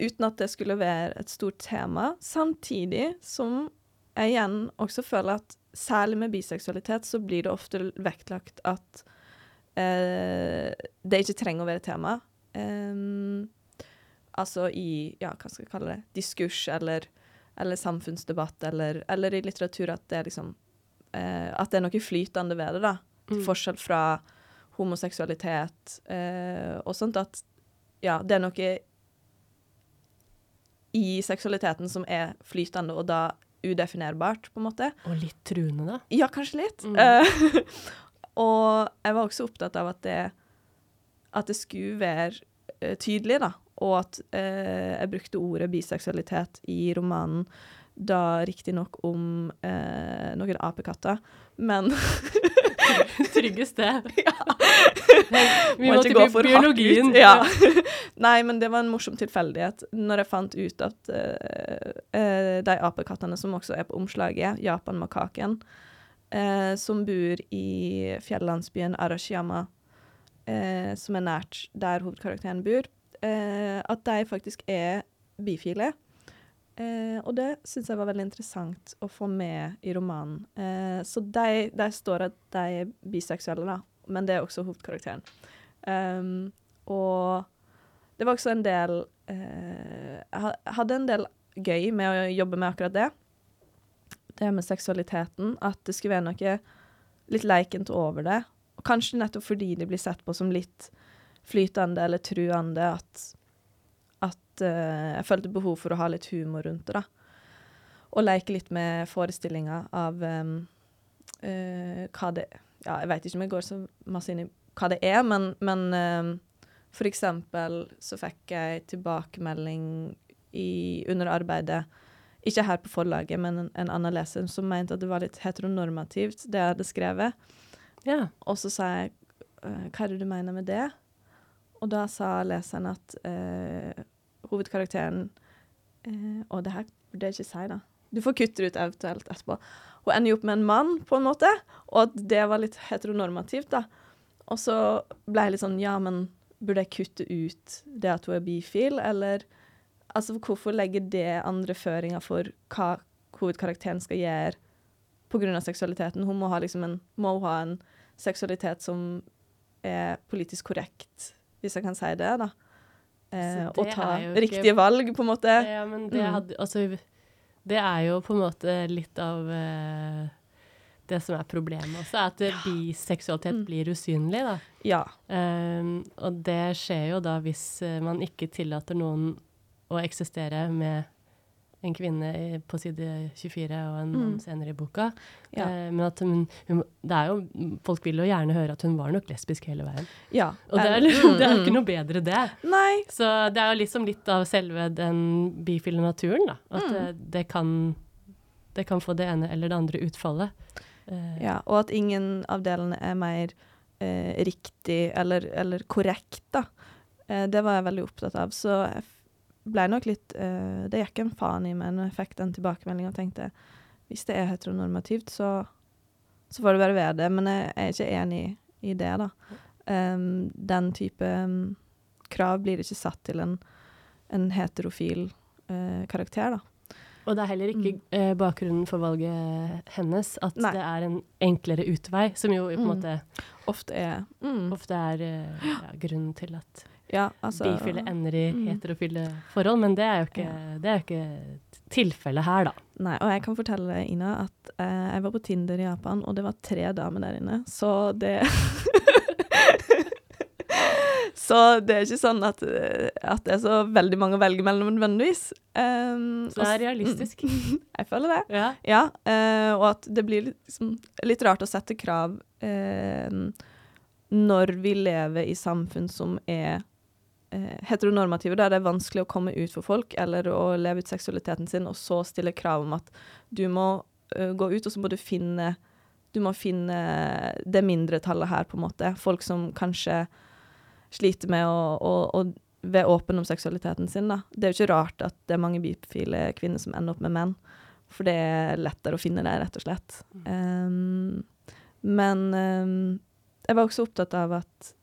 [SPEAKER 2] Uten at det skulle være et stort tema, samtidig som jeg igjen også føler at særlig med biseksualitet så blir det ofte vektlagt at eh, det ikke trenger å være tema. Um, altså i, ja, hva skal jeg kalle det, diskurs eller eller samfunnsdebatt, eller, eller i litteratur at det er liksom eh, At det er noe flytende ved det, da.
[SPEAKER 3] Mm.
[SPEAKER 2] forskjell fra homoseksualitet eh, og sånt. At ja, det er noe i seksualiteten som er flytende, og da udefinerbart, på en måte.
[SPEAKER 3] Og litt truende, da.
[SPEAKER 2] Ja, kanskje litt.
[SPEAKER 3] Mm.
[SPEAKER 2] Eh, og jeg var også opptatt av at det, at det skulle være eh, tydelig, da. Og at eh, jeg brukte ordet biseksualitet i romanen da riktignok om eh, noen apekatter, men
[SPEAKER 3] Trygge sted.
[SPEAKER 2] Ja.
[SPEAKER 3] Vi
[SPEAKER 2] ikke gå for
[SPEAKER 3] biologien.
[SPEAKER 2] Ja. Nei, men det var en morsom tilfeldighet når jeg fant ut at uh, de apekattene som også er på omslaget, Japan-makaken, eh, som bor i fjellandsbyen Arashiyama, som er nært der hovedkarakteren bor, at de faktisk er bifile. Eh, og det syns jeg var veldig interessant å få med i romanen. Eh, så de, de står at de er biseksuelle, da, men det er også hovedkarakteren. Um, og det var også en del eh, Jeg hadde en del gøy med å jobbe med akkurat det. Det med seksualiteten. At det skulle være noe litt leikent over det. Og kanskje nettopp fordi de blir sett på som litt flytende eller truende at, at eh, jeg følte behov for å ha litt humor rundt det. da. Og leke litt med forestillinga av um, uh, hva det Ja, jeg veit ikke om jeg går så masse inn i hva det er, men, men um, for eksempel så fikk jeg tilbakemelding i, under arbeidet, ikke her på forlaget, men en, en annen leser, som mente at det var litt heteronormativt, det jeg hadde skrevet.
[SPEAKER 3] Ja.
[SPEAKER 2] Og så sa jeg «Øh, hva er det du mener med det? Og da sa leseren at eh, hovedkarakteren eh, Og det her burde jeg ikke si, da. Du får kutte det ut eventuelt etterpå. Hun ender jo opp med en mann, på en måte, og at det var litt heteronormativt, da. Og så ble jeg litt sånn Ja, men burde jeg kutte ut det at hun er bifil, eller Altså, hvorfor legge det andre føringer for hva hovedkarakteren skal gjøre pga. seksualiteten? Hun må ha liksom en Må ha en seksualitet som er politisk korrekt, hvis jeg kan si det, da. Eh, og ta
[SPEAKER 3] riktige ikke-
[SPEAKER 2] valg, på en måte.
[SPEAKER 3] Ja, men det
[SPEAKER 2] Mm.
[SPEAKER 3] hadde Altså, det er jo på en måte litt av eh, det som er problemet også, er at ja. biseksualitet
[SPEAKER 2] Mm.
[SPEAKER 3] blir usynlig, da.
[SPEAKER 2] Ja.
[SPEAKER 3] Um, og det skjer jo da hvis eh, man ikke tillater noen å eksistere med en kvinne på side 24 og en mann
[SPEAKER 2] Mm.
[SPEAKER 3] senere i boka.
[SPEAKER 2] Ja.
[SPEAKER 3] Eh, men at hun, hun det er jo, Folk vil jo gjerne høre at hun var nok lesbisk hele veien.
[SPEAKER 2] ja.
[SPEAKER 3] Og det er,
[SPEAKER 2] Eh,
[SPEAKER 3] det jo
[SPEAKER 2] mm.
[SPEAKER 3] ikke noe bedre, det.
[SPEAKER 2] Nei.
[SPEAKER 3] Så det er jo liksom litt av selve den bifile naturen, da. At
[SPEAKER 2] Mm.
[SPEAKER 3] det, det, kan, det kan få det ene eller det andre utfallet. Eh,
[SPEAKER 2] Ja, og at ingen av delene er mer eh, riktig eller, eller korrekt, da. Eh, det var jeg veldig opptatt av. Så jeg ble nok litt uh, Det gikk en faen i meg når jeg fikk den tilbakemeldinga og tenkte hvis det er heteronormativt, så, så får det bare være det. Men jeg, er ikke enig i det, da. Um, den type um, krav blir ikke satt til en, en heterofil uh, karakter, da.
[SPEAKER 3] Og det er heller ikke uh, bakgrunnen for valget hennes at.
[SPEAKER 2] Nei.
[SPEAKER 3] det er en enklere utvei, som jo på en
[SPEAKER 2] Mm.
[SPEAKER 3] måte
[SPEAKER 2] Ofte er mm,
[SPEAKER 3] ofte er ja, grunnen til at
[SPEAKER 2] Ja, altså
[SPEAKER 3] bifile ender i
[SPEAKER 2] mm.
[SPEAKER 3] heterofile forhold, men det er jo ikke, det er ikke tilfellet her, da.
[SPEAKER 2] Nei, og jeg kan fortelle Ina, at eh, jeg var på Tinder i Japan, og det var tre damer der inne, så det Så det er ikke sånn at, eh, at det er så veldig mange å velge mellom nødvendigvis. Um,
[SPEAKER 3] Så det er realistisk.
[SPEAKER 2] jeg føler det.
[SPEAKER 3] Ja.
[SPEAKER 2] Ja, uh, og at det blir liksom, litt rart å sette krav uh, når vi lever i samfunn som er heteronormative, der det er vanskelig å komme ut for folk eller å leve ut seksualiteten sin, og så stille krav om at du må eh, gå ut, og så må du finne du må finne det mindretallet her, på en måte. Folk som kanskje sliter med å, å, å være åpen om seksualiteten sin. Da. Det er jo ikke rart at det er mange bifile kvinner som ender opp med menn. For det er lettere å finne det, rett og slett. Um, men um, jeg var også opptatt av at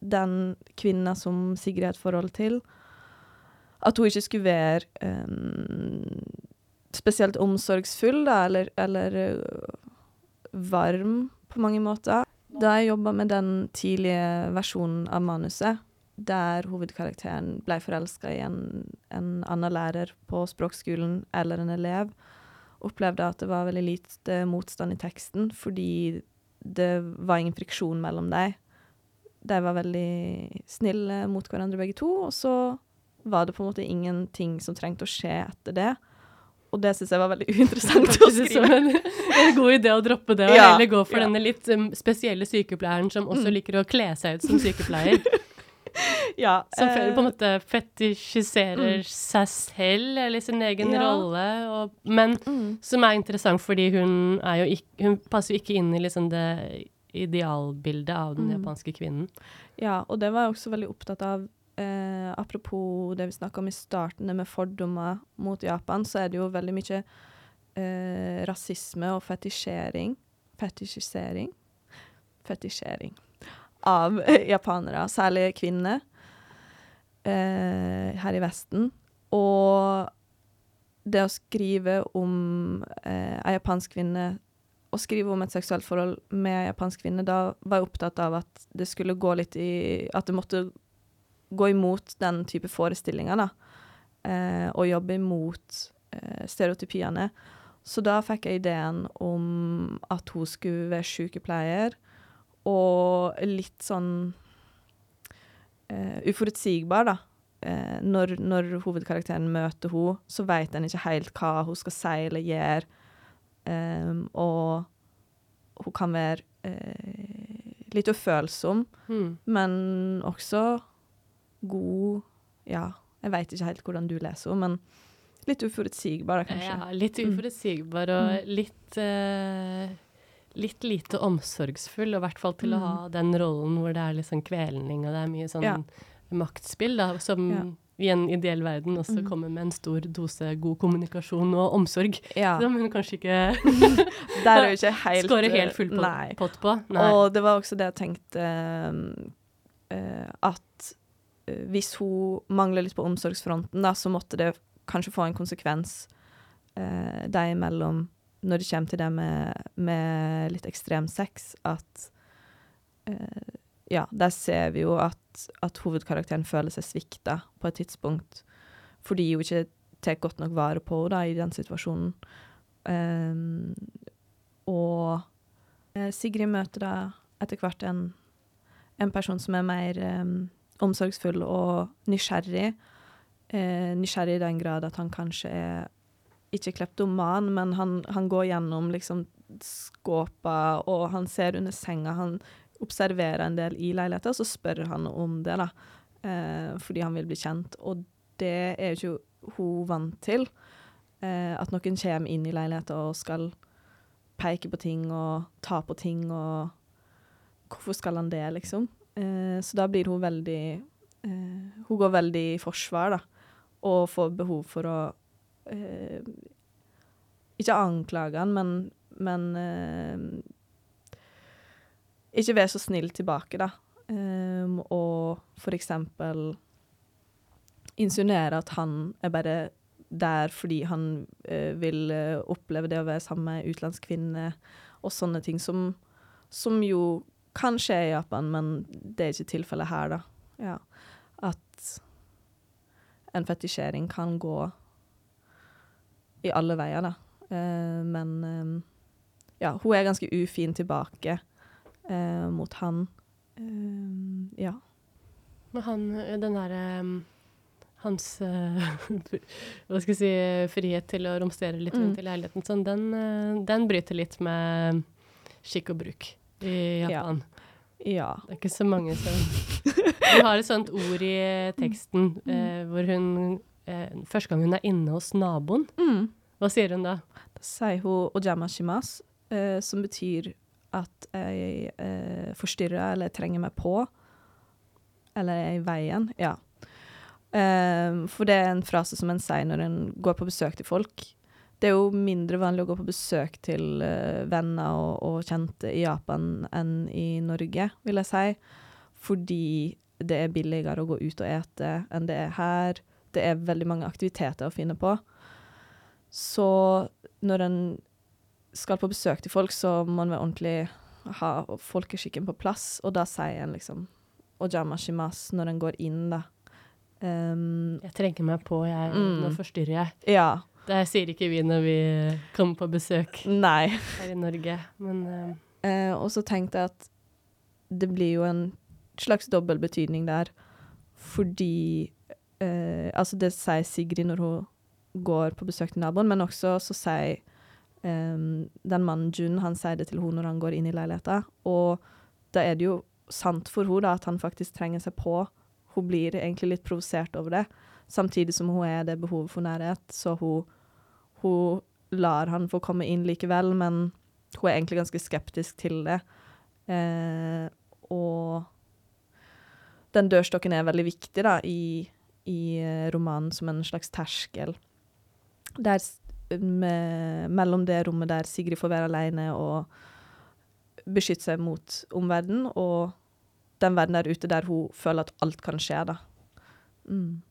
[SPEAKER 2] den kvinna som Sigrid har et forhold til, at hun ikke skulle være um, spesielt omsorgsfull, da, eller, eller uh, varm på mange måter. Da jeg jobba med den tidlige versjonen av manuset, der hovedkarakteren ble forelska i en, en annen lærer på språkskolen eller en elev, opplevde at det var veldig lite motstand i teksten, fordi det var ingen friksjon mellom dem. De var veldig snille mot hverandre begge to, og så var det på en måte ingenting som trengte å skje etter det. Og det syns jeg var veldig uinteressant å skrive.
[SPEAKER 3] en, en god idé å droppe det, og
[SPEAKER 2] Ja,
[SPEAKER 3] heller gå for
[SPEAKER 2] ja.
[SPEAKER 3] denne litt um, spesielle sykepleieren som også
[SPEAKER 2] Mm.
[SPEAKER 3] liker å kle seg ut som sykepleier.
[SPEAKER 2] ja.
[SPEAKER 3] Som på en
[SPEAKER 2] eh,
[SPEAKER 3] måte fetisjiserer
[SPEAKER 2] Mm.
[SPEAKER 3] seg selv eller sin egen
[SPEAKER 2] Ja.
[SPEAKER 3] rolle, og, men
[SPEAKER 2] mm,
[SPEAKER 3] som er interessant fordi hun er jo ikke Hun passer jo ikke inn i liksom det idealbildet av den
[SPEAKER 2] Mm.
[SPEAKER 3] japanske kvinnen.
[SPEAKER 2] Ja, og det var jeg også veldig opptatt av. Eh, apropos det vi snakka om i starten, med fordommer mot Japan, så er det jo veldig mye eh, rasisme og fetisjering Fetisjisering? Fetisjering av japanere, særlig kvinner, eh, her i Vesten. Og det å skrive om eh, ei japansk kvinne å skrive om et seksuelt forhold med japansk kvinne, da var jeg opptatt av at det skulle gå litt i At det måtte gå imot den type forestillinger, da. Eh, og jobbe imot eh, stereotypiene. Så da fikk jeg ideen om at hun skulle være sykepleier, og litt sånn eh, uforutsigbar, da. Eh, når, når hovedkarakteren møter henne, så vet en ikke helt hva hun skal si eller gjøre. Um, og hun kan være eh, litt ufølsom,
[SPEAKER 3] Mm.
[SPEAKER 2] men også god Ja, jeg veit ikke helt hvordan du leser henne, men litt uforutsigbar, kanskje.
[SPEAKER 3] Ja, litt
[SPEAKER 2] Mm.
[SPEAKER 3] uforutsigbar og litt eh, Litt lite omsorgsfull, og i hvert fall til å
[SPEAKER 2] Mm.
[SPEAKER 3] ha den rollen hvor det er litt sånn kvelning og det er mye sånn
[SPEAKER 2] Ja.
[SPEAKER 3] maktspill, da, som
[SPEAKER 2] Ja.
[SPEAKER 3] I en ideell verden også
[SPEAKER 2] Mm.
[SPEAKER 3] kommer med en stor dose god kommunikasjon og omsorg.
[SPEAKER 2] Ja,
[SPEAKER 3] Som hun kanskje ikke
[SPEAKER 2] Der er helt
[SPEAKER 3] skårer helt full pott på. Nei.
[SPEAKER 2] Og det var også det jeg tenkte eh, At eh, hvis hun mangler litt på omsorgsfronten, da, så måtte det kanskje få en konsekvens uh, deg imellom når det kommer til det med, med litt ekstrem sex, at eh, Ja, der ser vi jo at, at hovedkarakteren føler seg svikta på et tidspunkt fordi hun ikke tar godt nok vare på henne i den situasjonen. Um, og eh, Sigrid møter da etter hvert en, en person som er mer um, omsorgsfull og nysgjerrig. Uh, nysgjerrig i den grad at han kanskje er ikke kleptoman, men han, han går gjennom liksom skåpa, og han ser under senga. Han observerer en del i leiligheten, så spør han om det, da. Eh, fordi han vil bli kjent. Og det er jo ikke hun vant til. Eh, at noen kommer inn i leiligheten og skal peke på ting og ta på ting og Hvorfor skal han det, liksom? Eh, så da blir hun veldig eh, Hun går veldig i forsvar, da, og får behov for å eh, Ikke anklage han, men, men eh, Ikke være så snill tilbake, da. Um, og for eksempel insinuere at han er bare der fordi han uh, vil uh, oppleve det å være sammen med en utenlandsk kvinne, og sånne ting som, som jo kan skje i Japan, men det er ikke tilfellet her, da. Ja. At en fetisjering kan gå i alle veier, da. Uh, men um, ja, hun er ganske ufin tilbake eh, mot han. Eh, ja.
[SPEAKER 3] Men han, den derre Hans eh, hva skal jeg si, frihet til å romstere litt rundt
[SPEAKER 2] Mm.
[SPEAKER 3] i leiligheten, sånn, den, eh, den bryter litt med skikk og bruk i
[SPEAKER 2] Ja.
[SPEAKER 3] Japan.
[SPEAKER 2] Ja.
[SPEAKER 3] Det er ikke så mange som Vi har et sånt ord i teksten
[SPEAKER 2] Mm.
[SPEAKER 3] eh, hvor hun eh, Første gang hun er inne hos naboen,
[SPEAKER 2] Mm.
[SPEAKER 3] hva sier hun da?
[SPEAKER 2] Da sier hun 'ojama shimas', eh, som betyr at jeg eh, forstyrrer eller trenger meg på. Eller er i veien. Ja. Eh, for det er en frase som en sier når en går på besøk til folk. Det er jo mindre vanlig å gå på besøk til eh, venner og, og kjente i Japan enn i Norge, vil jeg si. Fordi det er billigere å gå ut og ete enn det er her. Det er veldig mange aktiviteter å finne på. Så når en skal på besøk til folk, så må en være ordentlig ha folkeskikken på plass, og da sier en liksom ojama shimas når en går inn, da. Um,
[SPEAKER 3] Jeg trenger meg på, jeg,
[SPEAKER 2] Mm.
[SPEAKER 3] nå forstyrrer jeg.
[SPEAKER 2] ja.
[SPEAKER 3] Det sier ikke vi når vi kommer på besøk
[SPEAKER 2] Nei.
[SPEAKER 3] her i Norge, men eh,
[SPEAKER 2] Eh, og så tenkte jeg at det blir jo en slags dobbel betydning der, fordi eh, Altså, det sier Sigrid når hun går på besøk til naboen, men også så sier eh, den mannen Jun, han sier det til henne når han går inn i leiligheten, og da er det jo sant for henne at han faktisk trenger seg på hun blir egentlig litt provosert over det, samtidig som hun er det behovet for nærhet, så hun, hun lar han få komme inn likevel, men hun er egentlig ganske skeptisk til det. Eh, og den dørstokken er veldig viktig da, i, i eh, romanen som en slags terskel. Der, med, mellom det rommet der Sigrid får være alene og beskytte seg mot omverdenen, og den verden der ute der hun føler at alt kan skje, da. Mm.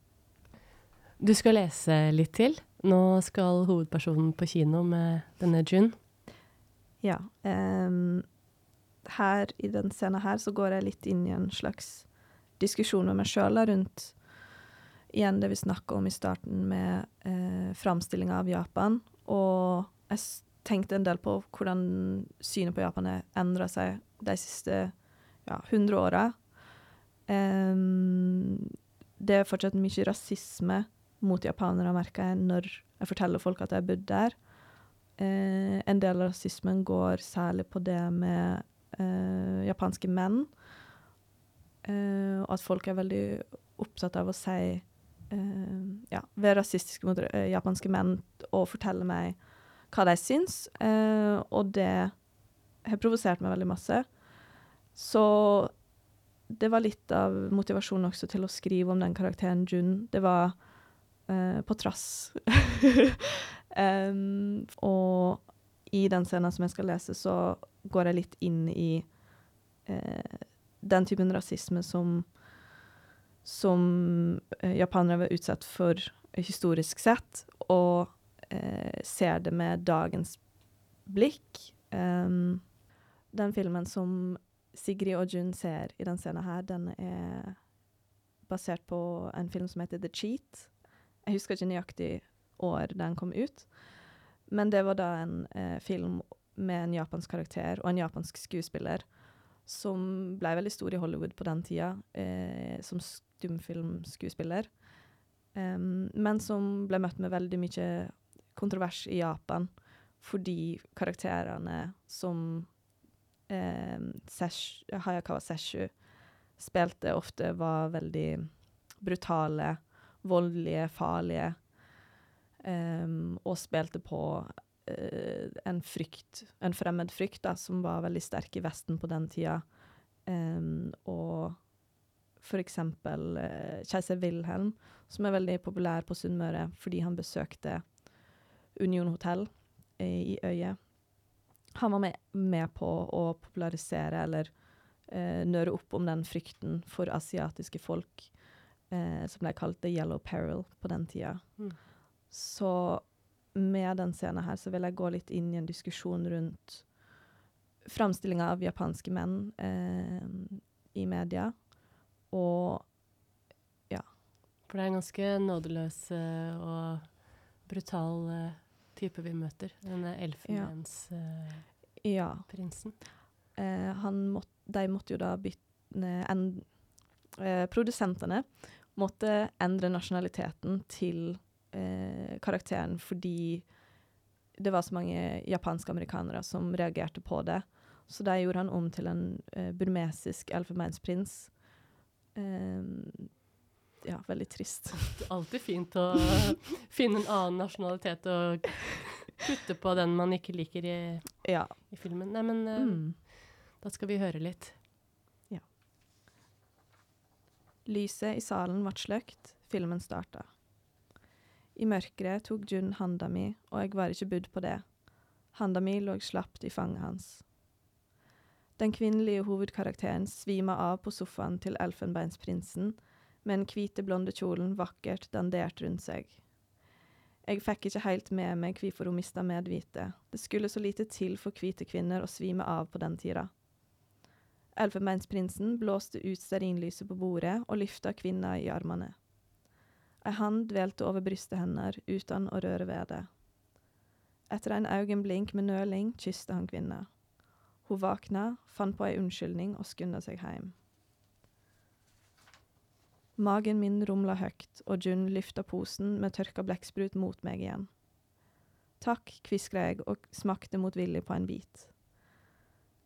[SPEAKER 3] Du skal lese litt til. Nå skal hovedpersonen på kino med denne Jun.
[SPEAKER 2] Ja. Um, her i den scenen her så går jeg litt inn i en slags diskusjon med meg sjøl rundt igjen det vi snakka om i starten med eh, framstillinga av Japan. Og jeg tenkte en del på hvordan synet på Japan har endra seg de siste ja, 100 åra. Um, det er fortsatt mye rasisme mot japanere, merker jeg, når jeg forteller folk at jeg har bodd der. Uh, en del av rasismen går særlig på det med uh, japanske menn. Uh, og at folk er veldig opptatt av å si ja, være rasistiske mot japanske menn og fortelle meg hva de syns. og det har provosert meg veldig masse. Så det var litt av motivasjonen også til å skrive om den karakteren Jun. Det var uh, på trass. um, og i den scenen som jeg skal lese, så går jeg litt inn i uh, den typen rasisme som som uh, japanere var utsatt for historisk sett, og ser det med dagens blikk. Um, den filmen som Sigrid og Jun ser i den scenen her, den er basert på en film som heter The Cheat. Jeg husker ikke nøyaktig år den kom ut, men det var da en eh, film med en japansk karakter og en japansk skuespiller som ble veldig stor i Hollywood på den tida, eh, som stumfilmskuespiller, um, men som ble møtt med veldig mye kontrovers i Japan fordi karakterene som eh, Sesh, Hayakawa Seshu spilte ofte, var veldig brutale, voldelige, farlige. Um, og spilte på en frykt, en fremmed frykt, da, som var veldig sterk i Vesten på den tida. Um, og for eksempel uh, keiser Wilhelm, som er veldig populær på Sunnmøre fordi han besøkte Union hotell i Øyet han var med, med på å popularisere eller uh, nøre opp om den frykten for asiatiske folk eh, som ble kalt the yellow peril på den tida. Mm. Så med den scenen her så vil jeg gå litt inn i en diskusjon rundt framstillinga av japanske menn eh, i media, og ja.
[SPEAKER 3] For det er en ganske nådeløs uh, og brutal uh, type vi møter. Denne elfenbensprinsen.
[SPEAKER 2] Ja. Eh, måtte, de måtte jo da bytte en, eh, Produsentene måtte endre nasjonaliteten til eh, karakteren fordi det var så mange japanske amerikanere som reagerte på det. Så der gjorde han om til en eh, burmesisk elfenbeinsprins. Eh, ja, veldig trist.
[SPEAKER 3] Alltid fint å finne en annen nasjonalitet og putte på den man ikke liker i,
[SPEAKER 2] ja.
[SPEAKER 3] i filmen. Nei, men uh, mm. da skal vi høre litt.
[SPEAKER 2] Ja. Lyset i salen ble sløkt, filmen starta. I mørket tok Jun handa mi, og jeg var ikke budd på det. Handa mi lå slapt i fanget hans. Den kvinnelige hovedkarakteren svima av på sofaen til Elfenbeinsprinsen, med den hvite, blonde kjolen vakkert dandert rundt seg. Jeg fikk ikke helt med meg hvorfor hun mista medvitet, det skulle så lite til for hvite kvinner å svime av på den tida. Elfenbeinsprinsen blåste ut stearinlyset på bordet og lyfta kvinna i armene. Ei hand dvelte over brystet hennes uten å røre ved det. Etter en øyeblink med nøling kysste han kvinna. Hun våkna, fant på ei unnskyldning og skunda seg hjem. Magen min rumla høyt, og Jun lyfta posen med tørka blekksprut mot meg igjen. Takk, kviskra jeg og smakte motvillig på en bit.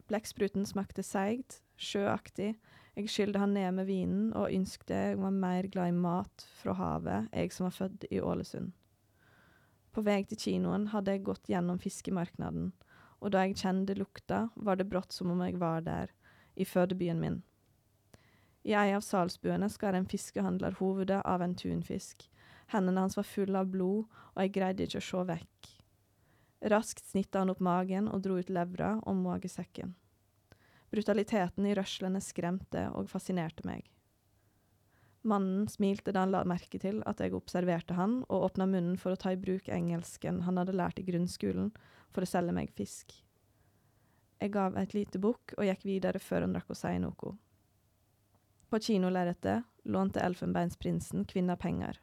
[SPEAKER 2] Blekkspruten smakte seigt, sjøaktig, Jeg skyldde han ned med vinen og ønskte jeg var mer glad i mat fra havet, jeg som var født i Ålesund. På vei til kinoen hadde jeg gått gjennom fiskemarknaden, og da jeg kjente lukta, var det brått som om jeg var der, i fødebyen min. I ei av salsbuene skar en fiskehandler hovedet av en tunfisk. Hendene hans var fulle av blod, og jeg greide ikke å se vekk. Raskt snitta han opp magen og dro ut levra og magesekken. Brutaliteten i rørslene skremte og fascinerte meg. Mannen smilte da han la merke til at jeg observerte han, og åpna munnen for å ta i bruk engelsken han hadde lært i grunnskolen for å selge meg fisk. Jeg gav et lite bukk og gikk videre før han rakk å si noe. På kinolerretet lånte Elfenbeinsprinsen kvinna penger.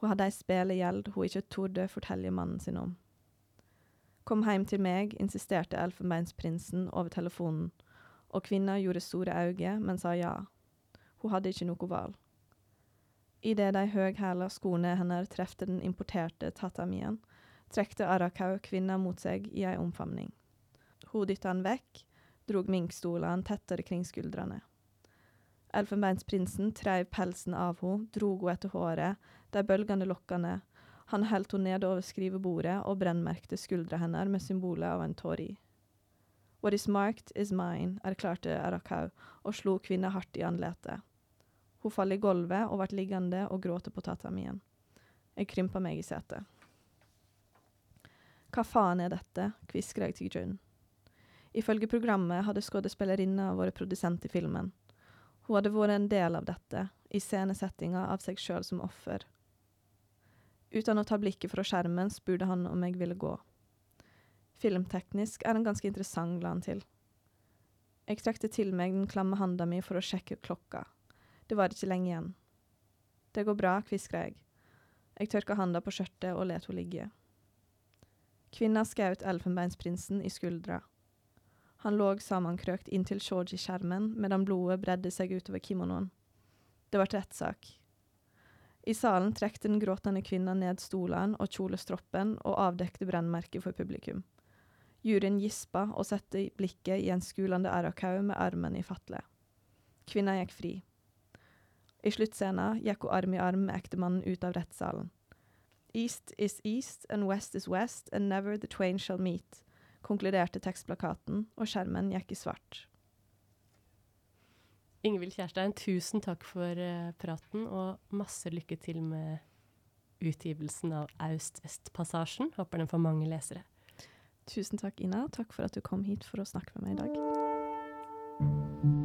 [SPEAKER 2] Hun hadde ei spelegjeld hun ikke torde fortelle mannen sin om. Kom heim til meg, insisterte Elfenbeinsprinsen over telefonen, og kvinna gjorde store øyne, men sa ja. Hun hadde ikke noe valg. Idet de høghæla skoene hennes trefte den importerte tatamien, trekte Arakau kvinna mot seg i ei omfavning. Hun dytta han vekk, drog minkstolene tettere kring skuldrene. Elfenbeinsprinsen treiv pelsen av henne, drog henne etter håret, de bølgende lokkene, han holdt henne nede over skrivebordet og brennmerkte skuldra hennes med symbolet av en tår i. What is marked is mine, erklærte Arakau og slo kvinna hardt i andletet. Hun falt i gulvet og ble liggende og gråte på tatamien. Jeg krympa meg i setet. Hva faen er dette, hvisker jeg til June. Ifølge programmet hadde skuespillerinna vært produsent i filmen. Hun hadde vært en del av dette, i scenesettinga av seg sjøl som offer. Uten å ta blikket fra skjermen spurte han om jeg ville gå. Filmteknisk er han ganske interessant, la han til. Jeg trekte til meg den klamme handa mi for å sjekke klokka. Det var ikke lenge igjen. Det går bra, kviskra jeg. Jeg tørka handa på skjørtet og let henne ligge. Kvinna skjøt elfenbeinsprinsen i skuldra. Han lå sammenkrøkt inntil George i skjermen, medan blodet bredde seg utover kimonoen. Det ble rettssak. I salen trekte den gråtende kvinna ned stolene og kjolestroppen og avdekte brennmerket for publikum. Juryen gispa og satte blikket i en skulende Arakau med armen i fatle. Kvinna gikk fri. I sluttscenen gikk hun arm i arm med ektemannen ut av rettssalen. East is east and west is west and never the twain shall meet, konkluderte tekstplakaten, og skjermen gikk i svart.
[SPEAKER 3] Ingvild Kjærstein, tusen takk for uh, praten, og masse lykke til med utgivelsen av Aust-Vest-passasjen. Håper den får mange lesere.
[SPEAKER 2] Tusen takk, Ina. Takk for at du kom hit for å snakke med meg i dag.